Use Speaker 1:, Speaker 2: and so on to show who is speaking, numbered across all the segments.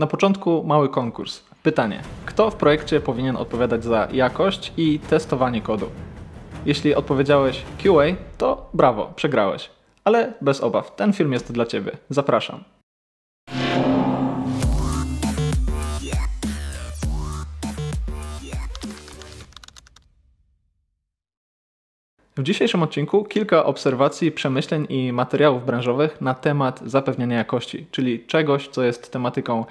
Speaker 1: Na początku mały konkurs. Pytanie: kto w projekcie powinien odpowiadać za jakość i testowanie kodu? Jeśli odpowiedziałeś QA, to brawo, przegrałeś. Ale bez obaw, ten film jest dla Ciebie. Zapraszam. W dzisiejszym odcinku kilka obserwacji, przemyśleń i materiałów branżowych na temat zapewniania jakości, czyli czegoś, co jest tematyką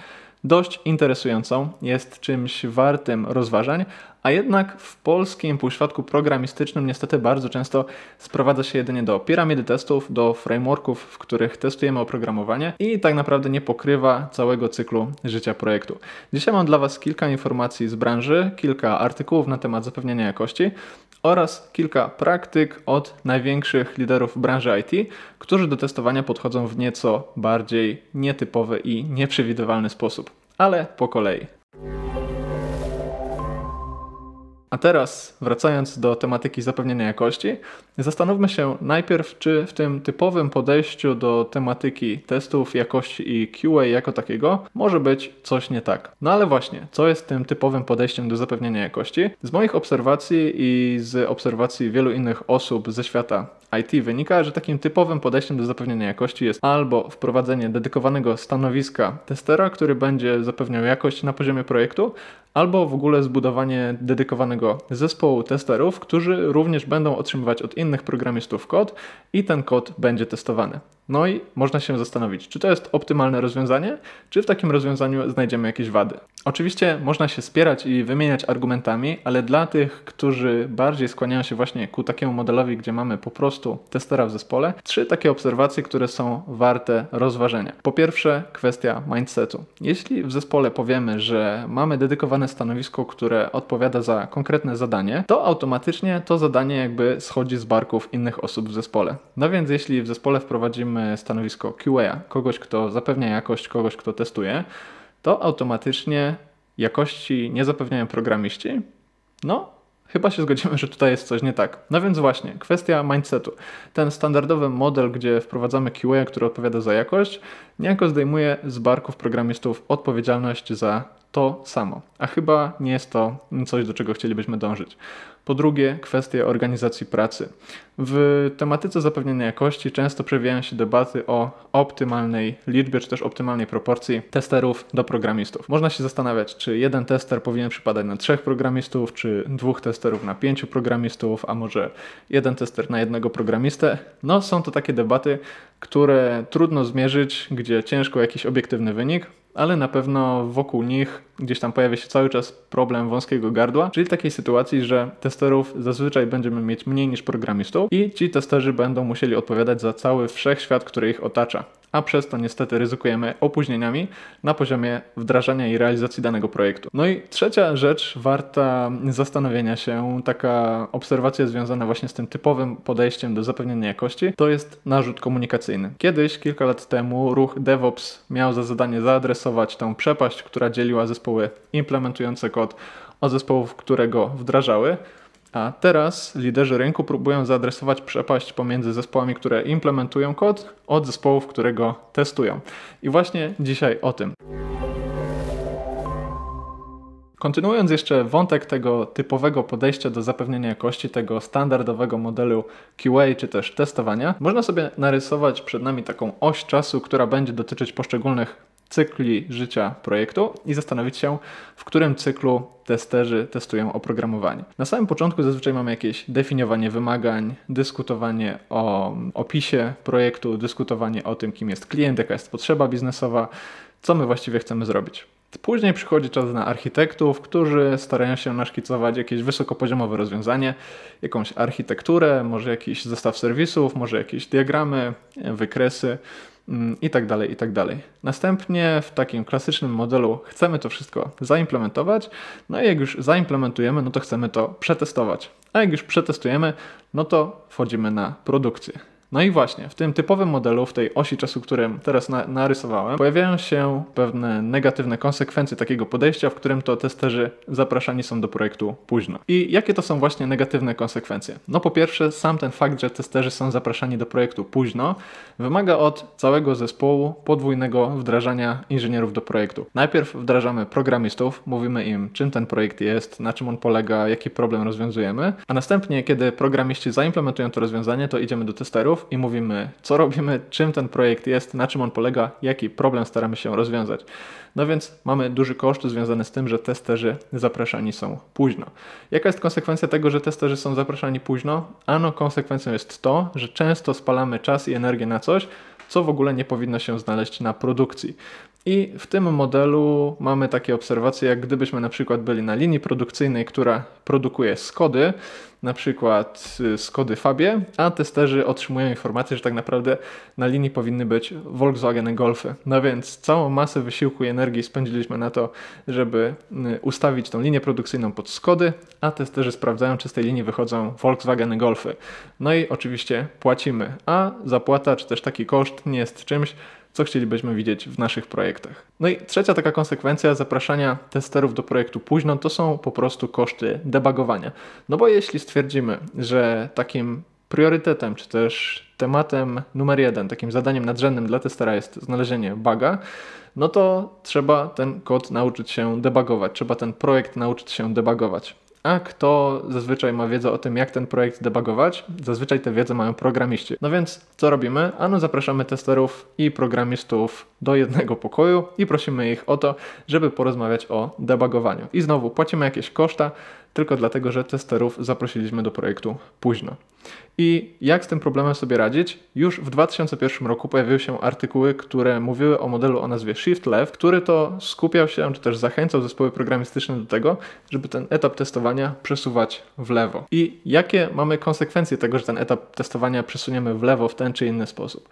Speaker 1: dość interesującą, jest czymś wartym rozważań, a jednak w polskim półświadku programistycznym niestety bardzo często sprowadza się jedynie do piramidy testów, do frameworków, w których testujemy oprogramowanie i tak naprawdę nie pokrywa całego cyklu życia projektu. Dzisiaj mam dla Was kilka informacji z branży, kilka artykułów na temat zapewniania jakości oraz kilka praktyk od największych liderów branży IT, którzy do testowania podchodzą w nieco bardziej nietypowy i nieprzewidywalny sposób. Ale po kolei. A teraz, wracając do tematyki zapewnienia jakości, zastanówmy się najpierw, czy w tym typowym podejściu do tematyki testów jakości i QA jako takiego może być coś nie tak. No ale właśnie, co jest tym typowym podejściem do zapewnienia jakości? Z moich obserwacji i z obserwacji wielu innych osób ze świata IT wynika, że takim typowym podejściem do zapewnienia jakości jest albo wprowadzenie dedykowanego stanowiska testera, który będzie zapewniał jakość na poziomie projektu, albo w ogóle zbudowanie dedykowanego zespołu testerów, którzy również będą otrzymywać od innych programistów kod i ten kod będzie testowany. No i można się zastanowić, czy to jest optymalne rozwiązanie, czy w takim rozwiązaniu znajdziemy jakieś wady. Oczywiście można się spierać i wymieniać argumentami, ale dla tych, którzy bardziej skłaniają się właśnie ku takiemu modelowi, gdzie mamy po prostu testera w zespole, trzy takie obserwacje, które są warte rozważenia. Po pierwsze, kwestia mindsetu. Jeśli w zespole powiemy, że mamy dedykowane stanowisko, które odpowiada za konkretne zadanie, to automatycznie to zadanie jakby schodzi z barków innych osób w zespole. No więc jeśli w zespole wprowadzimy stanowisko QA, kogoś, kto zapewnia jakość, kogoś, kto testuje, to automatycznie jakości nie zapewniają programiści. No, chyba się zgodzimy, że tutaj jest coś nie tak. No więc właśnie, kwestia mindsetu. Ten standardowy model, gdzie wprowadzamy QA, który odpowiada za jakość, niejako zdejmuje z barków programistów odpowiedzialność za to samo. A chyba nie jest to coś, do czego chcielibyśmy dążyć. Po drugie, kwestie organizacji pracy. W tematyce zapewnienia jakości często przewijają się debaty o optymalnej liczbie, czy też optymalnej proporcji testerów do programistów. Można się zastanawiać, czy jeden tester powinien przypadać na trzech programistów, czy dwóch testerów na pięciu programistów, a może jeden tester na jednego programistę. No, są to takie debaty, które trudno zmierzyć, gdzie ciężko jakiś obiektywny wynik, ale na pewno wokół nich gdzieś tam pojawia się cały czas problem wąskiego gardła, czyli takiej sytuacji, że testerów zazwyczaj będziemy mieć mniej niż programistów i ci testerzy będą musieli odpowiadać za cały wszechświat, który ich otacza a przez to niestety ryzykujemy opóźnieniami na poziomie wdrażania i realizacji danego projektu. No i trzecia rzecz warta zastanowienia się, taka obserwacja związana właśnie z tym typowym podejściem do zapewnienia jakości, to jest narzut komunikacyjny. Kiedyś, kilka lat temu, ruch DevOps miał za zadanie zaadresować tę przepaść, która dzieliła zespoły implementujące kod od zespołów, które go wdrażały. A teraz liderzy rynku próbują zaadresować przepaść pomiędzy zespołami, które implementują kod, od zespołów, które go testują. I właśnie dzisiaj o tym. Kontynuując jeszcze wątek tego typowego podejścia do zapewnienia jakości, tego standardowego modelu QA czy też testowania, można sobie narysować przed nami taką oś czasu, która będzie dotyczyć poszczególnych cykli życia projektu i zastanowić się, w którym cyklu testerzy testują oprogramowanie. Na samym początku zazwyczaj mamy jakieś definiowanie wymagań, dyskutowanie o opisie projektu, dyskutowanie o tym, kim jest klient, jaka jest potrzeba biznesowa, co my właściwie chcemy zrobić. Później przychodzi czas na architektów, którzy starają się naszkicować jakieś wysokopoziomowe rozwiązanie, jakąś architekturę, może jakiś zestaw serwisów, może jakieś diagramy, wykresy mm, i tak dalej, i tak dalej. Następnie w takim klasycznym modelu chcemy to wszystko zaimplementować, no i jak już zaimplementujemy, no to chcemy to przetestować. A jak już przetestujemy, no to wchodzimy na produkcję. No i właśnie, w tym typowym modelu, w tej osi czasu, którym teraz na, narysowałem, pojawiają się pewne negatywne konsekwencje takiego podejścia, w którym to testerzy zapraszani są do projektu późno. I jakie to są właśnie negatywne konsekwencje? No po pierwsze, sam ten fakt, że testerzy są zapraszani do projektu późno, wymaga od całego zespołu podwójnego wdrażania inżynierów do projektu. Najpierw wdrażamy programistów, mówimy im, czym ten projekt jest, na czym on polega, jaki problem rozwiązujemy, a następnie, kiedy programiści zaimplementują to rozwiązanie, to idziemy do testerów i mówimy, co robimy, czym ten projekt jest, na czym on polega, jaki problem staramy się rozwiązać. No więc mamy duży koszt związany z tym, że testerzy zapraszani są późno. Jaka jest konsekwencja tego, że testerzy są zapraszani późno? Ano, konsekwencją jest to, że często spalamy czas i energię na coś, co w ogóle nie powinno się znaleźć na produkcji. I w tym modelu mamy takie obserwacje, jak gdybyśmy na przykład byli na linii produkcyjnej, która produkuje Skody, na przykład y, Skody Fabie, a testerzy otrzymują informację, że tak naprawdę na linii powinny być Volkswagen Golfy. No więc całą masę wysiłku i energii spędziliśmy na to, żeby y, ustawić tą linię produkcyjną pod Skody, a testerzy sprawdzają, czy z tej linii wychodzą Volkswagen Golfy. No i oczywiście płacimy, a zapłata, czy też taki koszt nie jest czymś, co chcielibyśmy widzieć w naszych projektach. No i trzecia taka konsekwencja zapraszania testerów do projektu późno to są po prostu koszty debugowania. No bo jeśli stwierdzimy, że takim priorytetem, czy też tematem numer jeden, takim zadaniem nadrzędnym dla testera jest znalezienie buga, no to trzeba ten kod nauczyć się debugować, trzeba ten projekt nauczyć się debugować. A kto zazwyczaj ma wiedzę o tym, jak ten projekt debugować? Zazwyczaj tę wiedzę mają programiści. No więc co robimy? Ano zapraszamy testerów i programistów do jednego pokoju i prosimy ich o to, żeby porozmawiać o debugowaniu. I znowu płacimy jakieś koszta, tylko dlatego, że testerów zaprosiliśmy do projektu późno. I jak z tym problemem sobie radzić? Już w 2001 roku pojawiły się artykuły, które mówiły o modelu o nazwie Shift Left, który to skupiał się, czy też zachęcał zespoły programistyczne do tego, żeby ten etap testowania przesuwać w lewo. I jakie mamy konsekwencje tego, że ten etap testowania przesuniemy w lewo w ten czy inny sposób?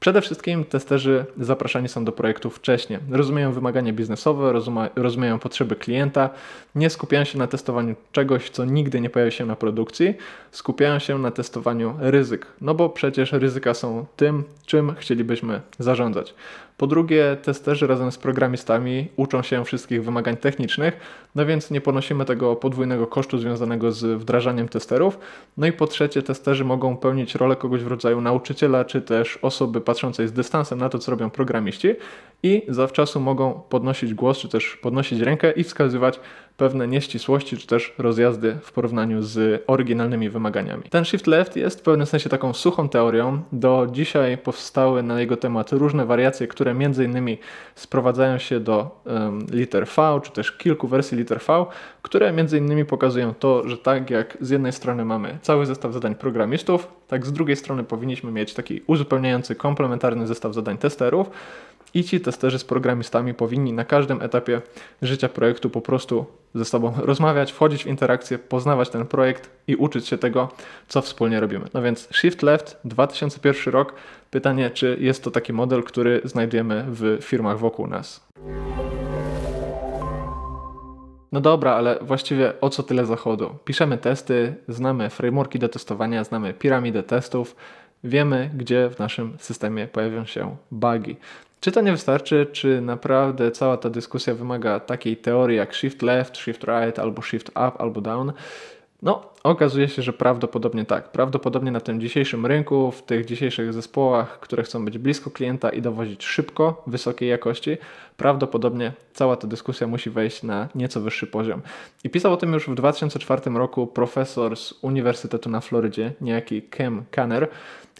Speaker 1: Przede wszystkim testerzy zapraszani są do projektu wcześniej. Rozumieją wymagania biznesowe, rozumieją potrzeby klienta, nie skupiają się na testowaniu czegoś, co nigdy nie pojawi się na produkcji, skupiają się na testowaniu ryzyk, no bo przecież ryzyka są tym, czym chcielibyśmy zarządzać. Po drugie, testerzy razem z programistami uczą się wszystkich wymagań technicznych, no więc nie ponosimy tego podwójnego kosztu związanego z wdrażaniem testerów. No i po trzecie, testerzy mogą pełnić rolę kogoś w rodzaju nauczyciela, czy też osoby patrzącej z dystansem na to, co robią programiści i zawczasu mogą podnosić głos, czy też podnosić rękę i wskazywać pewne nieścisłości, czy też rozjazdy w porównaniu z oryginalnymi wymaganiami. Ten shift left jest w pewnym sensie taką suchą teorią. Do dzisiaj powstały na jego temat różne wariacje, które między innymi sprowadzają się do um, liter V, czy też kilku wersji liter V, które między innymi pokazują to, że tak jak z jednej strony mamy cały zestaw zadań programistów, tak z drugiej strony powinniśmy mieć taki uzupełniający, komplementarny zestaw zadań testerów, i ci testerzy z programistami powinni na każdym etapie życia projektu po prostu ze sobą rozmawiać, wchodzić w interakcję, poznawać ten projekt i uczyć się tego, co wspólnie robimy. No więc Shift Left 2001 rok. Pytanie, czy jest to taki model, który znajdujemy w firmach wokół nas. No dobra, ale właściwie o co tyle zachodu? Piszemy testy, znamy frameworki do testowania, znamy piramidę testów, wiemy, gdzie w naszym systemie pojawią się bugi. Czy to nie wystarczy? Czy naprawdę cała ta dyskusja wymaga takiej teorii jak shift left, shift right, albo shift up, albo down? No, okazuje się, że prawdopodobnie tak. Prawdopodobnie na tym dzisiejszym rynku, w tych dzisiejszych zespołach, które chcą być blisko klienta i dowozić szybko, wysokiej jakości, prawdopodobnie cała ta dyskusja musi wejść na nieco wyższy poziom. I pisał o tym już w 2004 roku profesor z Uniwersytetu na Florydzie, niejaki Kem Kanner,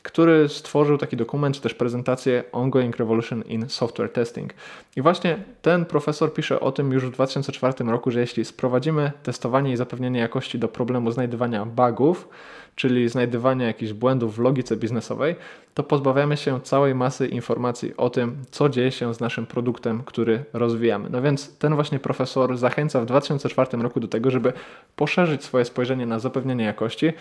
Speaker 1: który stworzył taki dokument, czy też prezentację Ongoing Revolution in Software Testing. I właśnie ten profesor pisze o tym już w 2004 roku, że jeśli sprowadzimy testowanie i zapewnienie jakości do problemu znajdywania bugów, czyli znajdywania jakichś błędów w logice biznesowej, to pozbawiamy się całej masy informacji o tym, co dzieje się z naszym produktem, który rozwijamy. No więc ten właśnie profesor zachęca w 2004 roku do tego, żeby poszerzyć swoje spojrzenie na zapewnienie jakości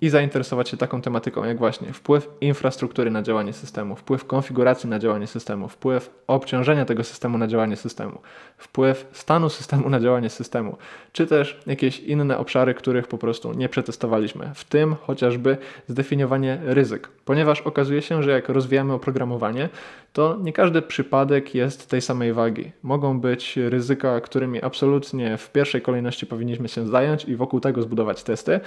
Speaker 1: i zainteresować się taką tematyką jak właśnie wpływ infrastruktury na działanie systemu, wpływ konfiguracji na działanie systemu, wpływ obciążenia tego systemu na działanie systemu, wpływ stanu systemu na działanie systemu, czy też jakieś inne obszary, których po prostu nie przetestowaliśmy, w tym chociażby zdefiniowanie ryzyk, ponieważ okazuje się, że jak rozwijamy oprogramowanie, to nie każdy przypadek jest tej samej wagi. Mogą być ryzyka, którymi absolutnie w pierwszej kolejności powinniśmy się zająć i wokół tego zbudować testy,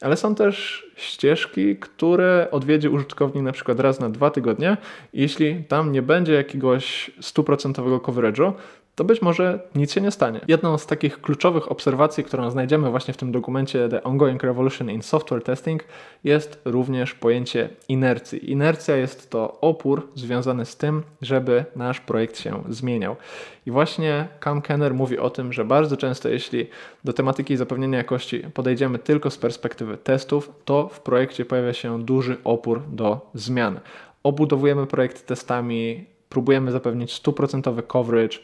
Speaker 1: ale są też ścieżki, które odwiedzi użytkownik na przykład raz na dwa tygodnie. Jeśli tam nie będzie jakiegoś stuprocentowego coverage'u, to być może nic się nie stanie. Jedną z takich kluczowych obserwacji, którą znajdziemy właśnie w tym dokumencie The Ongoing Revolution in Software Testing jest również pojęcie inercji. Inercja jest to opór związany z tym, żeby nasz projekt się zmieniał. I właśnie Cam Kenner mówi o tym, że bardzo często jeśli do tematyki zapewnienia jakości podejdziemy tylko z perspektywy testów, to w projekcie pojawia się duży opór do zmian. Obudowujemy projekt testami, próbujemy zapewnić stuprocentowy coverage,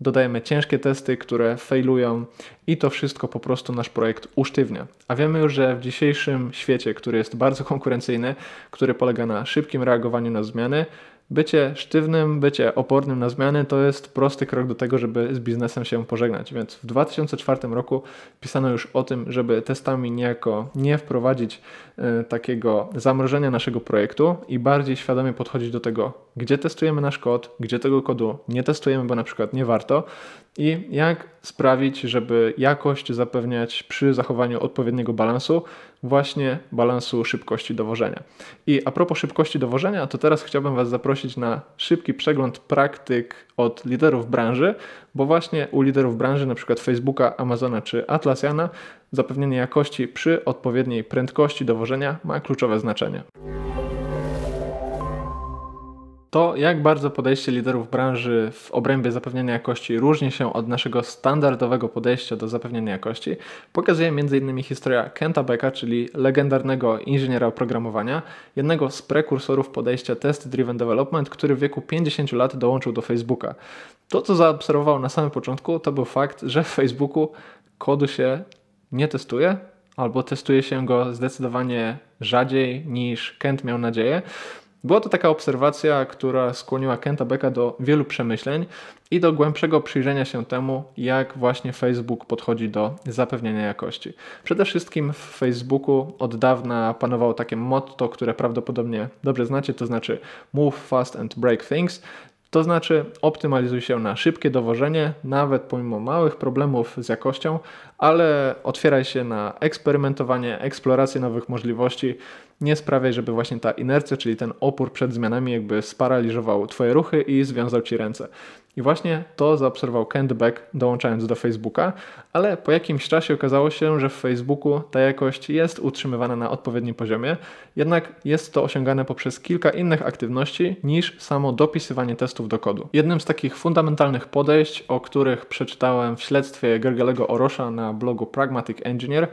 Speaker 1: dodajemy ciężkie testy, które failują i to wszystko po prostu nasz projekt usztywnia. A wiemy już, że w dzisiejszym świecie, który jest bardzo konkurencyjny, który polega na szybkim reagowaniu na zmiany, bycie sztywnym, bycie opornym na zmiany to jest prosty krok do tego, żeby z biznesem się pożegnać. Więc w 2004 roku pisano już o tym, żeby testami niejako nie wprowadzić y, takiego zamrożenia naszego projektu i bardziej świadomie podchodzić do tego, gdzie testujemy nasz kod, gdzie tego kodu nie testujemy, bo na przykład nie warto, i jak sprawić, żeby jakość zapewniać przy zachowaniu odpowiedniego balansu, właśnie balansu szybkości dowożenia. I a propos szybkości dowożenia, to teraz chciałbym Was zaprosić na szybki przegląd praktyk od liderów branży, bo właśnie u liderów branży, przykład Facebooka, Amazona czy Atlassiana, zapewnienie jakości przy odpowiedniej prędkości dowożenia ma kluczowe znaczenie. To, jak bardzo podejście liderów branży w obrębie zapewnienia jakości różni się od naszego standardowego podejścia do zapewnienia jakości, pokazuje m.in. historia Kenta Becka, czyli legendarnego inżyniera oprogramowania, jednego z prekursorów podejścia Test-Driven Development, który w wieku 50 lat dołączył do Facebooka. To, co zaobserwował na samym początku, to był fakt, że w Facebooku kodu się nie testuje, albo testuje się go zdecydowanie rzadziej niż Kent miał nadzieję. Była to taka obserwacja, która skłoniła Kenta Becka do wielu przemyśleń i do głębszego przyjrzenia się temu, jak właśnie Facebook podchodzi do zapewnienia jakości. Przede wszystkim w Facebooku od dawna panowało takie motto, które prawdopodobnie dobrze znacie, to znaczy move fast and break things, to znaczy optymalizuj się na szybkie dowożenie, nawet pomimo małych problemów z jakością, ale otwieraj się na eksperymentowanie, eksplorację nowych możliwości. Nie sprawiaj, żeby właśnie ta inercja, czyli ten opór przed zmianami jakby sparaliżował Twoje ruchy i związał Ci ręce. I właśnie to zaobserwował Kent Beck dołączając do Facebooka, ale po jakimś czasie okazało się, że w Facebooku ta jakość jest utrzymywana na odpowiednim poziomie, jednak jest to osiągane poprzez kilka innych aktywności niż samo dopisywanie testów do kodu. Jednym z takich fundamentalnych podejść, o których przeczytałem w śledztwie Gergelego Orosza na blogu Pragmatic Engineer,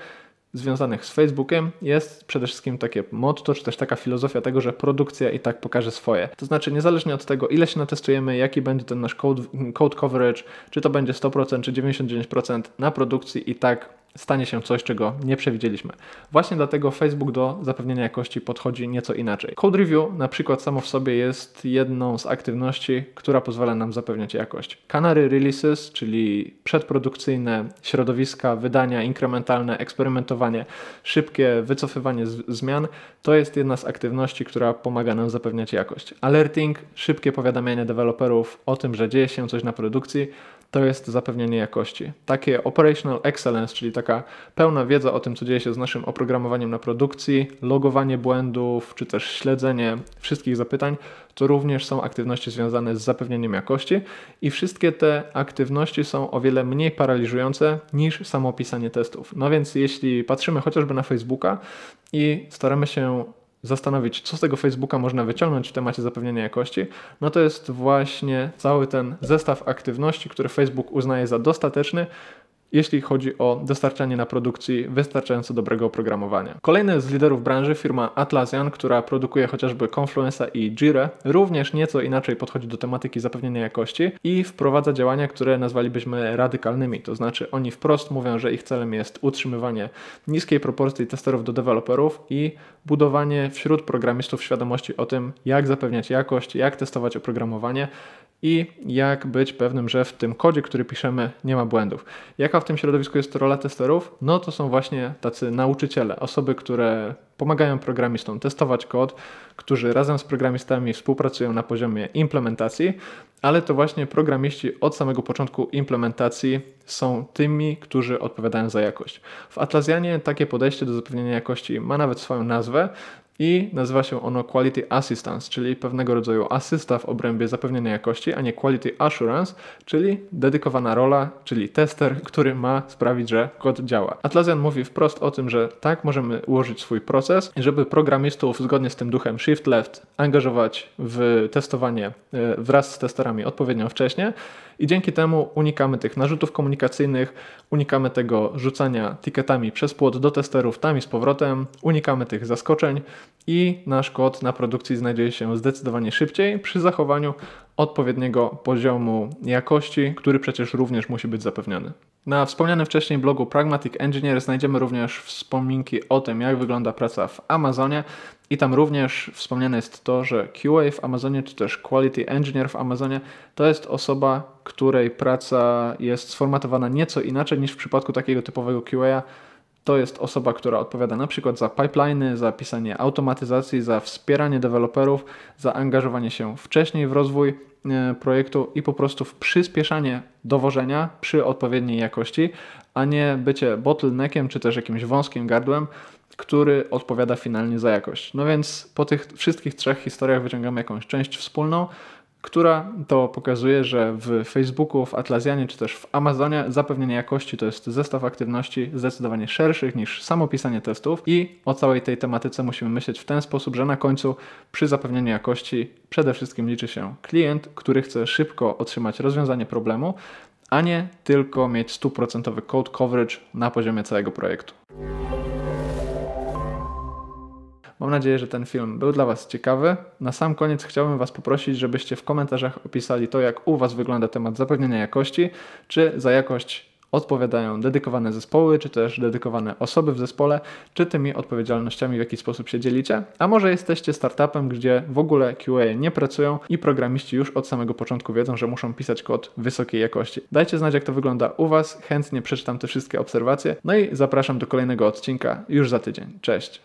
Speaker 1: związanych z Facebookiem jest przede wszystkim takie motto, czy też taka filozofia tego, że produkcja i tak pokaże swoje. To znaczy, niezależnie od tego, ile się natestujemy, jaki będzie ten nasz code, code coverage, czy to będzie 100% czy 99%, na produkcji i tak stanie się coś, czego nie przewidzieliśmy. Właśnie dlatego Facebook do zapewnienia jakości podchodzi nieco inaczej. Code Review na przykład samo w sobie jest jedną z aktywności, która pozwala nam zapewniać jakość. Canary Releases, czyli przedprodukcyjne środowiska, wydania inkrementalne, eksperymentowanie, szybkie wycofywanie zmian, to jest jedna z aktywności, która pomaga nam zapewniać jakość. Alerting, szybkie powiadamianie deweloperów o tym, że dzieje się coś na produkcji, to jest zapewnienie jakości. Takie operational excellence, czyli taka pełna wiedza o tym, co dzieje się z naszym oprogramowaniem na produkcji, logowanie błędów, czy też śledzenie wszystkich zapytań, to również są aktywności związane z zapewnieniem jakości i wszystkie te aktywności są o wiele mniej paraliżujące niż samo pisanie testów. No więc jeśli patrzymy chociażby na Facebooka i staramy się zastanowić, co z tego Facebooka można wyciągnąć w temacie zapewnienia jakości, no to jest właśnie cały ten zestaw aktywności, które Facebook uznaje za dostateczny, jeśli chodzi o dostarczanie na produkcji wystarczająco dobrego oprogramowania. Kolejny z liderów branży, firma Atlassian, która produkuje chociażby Confluence'a i Jira, również nieco inaczej podchodzi do tematyki zapewnienia jakości i wprowadza działania, które nazwalibyśmy radykalnymi. To znaczy oni wprost mówią, że ich celem jest utrzymywanie niskiej proporcji testerów do deweloperów i budowanie wśród programistów świadomości o tym, jak zapewniać jakość, jak testować oprogramowanie i jak być pewnym, że w tym kodzie, który piszemy, nie ma błędów. Jaka w tym środowisku jest rola testerów? No to są właśnie tacy nauczyciele, osoby, które pomagają programistom testować kod, którzy razem z programistami współpracują na poziomie implementacji, ale to właśnie programiści od samego początku implementacji są tymi, którzy odpowiadają za jakość. W Atlassianie takie podejście do zapewnienia jakości ma nawet swoją nazwę i nazywa się ono Quality Assistance, czyli pewnego rodzaju asysta w obrębie zapewnienia jakości, a nie Quality Assurance, czyli dedykowana rola, czyli tester, który ma sprawić, że kod działa. Atlassian mówi wprost o tym, że tak możemy ułożyć swój proces, żeby programistów zgodnie z tym duchem Shift Left angażować w testowanie e, wraz z testerami odpowiednio wcześnie i dzięki temu unikamy tych narzutów komunikacyjnych, unikamy tego rzucania tiketami przez płot do testerów tam i z powrotem, unikamy tych zaskoczeń i nasz kod na produkcji znajduje się zdecydowanie szybciej przy zachowaniu odpowiedniego poziomu jakości, który przecież również musi być zapewniony. Na wspomnianym wcześniej blogu Pragmatic Engineer znajdziemy również wspominki o tym, jak wygląda praca w Amazonie. I tam również wspomniane jest to, że QA w Amazonie, czy też Quality Engineer w Amazonie, to jest osoba, której praca jest sformatowana nieco inaczej niż w przypadku takiego typowego QA. To jest osoba, która odpowiada na przykład za pipeliny, za pisanie automatyzacji, za wspieranie deweloperów, za angażowanie się wcześniej w rozwój e, projektu i po prostu w przyspieszanie dowożenia przy odpowiedniej jakości, a nie bycie bottleneckiem czy też jakimś wąskim gardłem, który odpowiada finalnie za jakość. No więc po tych wszystkich trzech historiach wyciągamy jakąś część wspólną, która to pokazuje, że w Facebooku, w Atlassianie czy też w Amazonie zapewnienie jakości to jest zestaw aktywności zdecydowanie szerszych niż samo pisanie testów i o całej tej tematyce musimy myśleć w ten sposób, że na końcu przy zapewnieniu jakości przede wszystkim liczy się klient, który chce szybko otrzymać rozwiązanie problemu, a nie tylko mieć stuprocentowy code coverage na poziomie całego projektu. Mam nadzieję, że ten film był dla Was ciekawy. Na sam koniec chciałbym Was poprosić, żebyście w komentarzach opisali to, jak u Was wygląda temat zapewnienia jakości, czy za jakość odpowiadają dedykowane zespoły, czy też dedykowane osoby w zespole, czy tymi odpowiedzialnościami w jaki sposób się dzielicie, a może jesteście startupem, gdzie w ogóle QA nie pracują i programiści już od samego początku wiedzą, że muszą pisać kod wysokiej jakości. Dajcie znać, jak to wygląda u Was, chętnie przeczytam te wszystkie obserwacje, no i zapraszam do kolejnego odcinka już za tydzień. Cześć!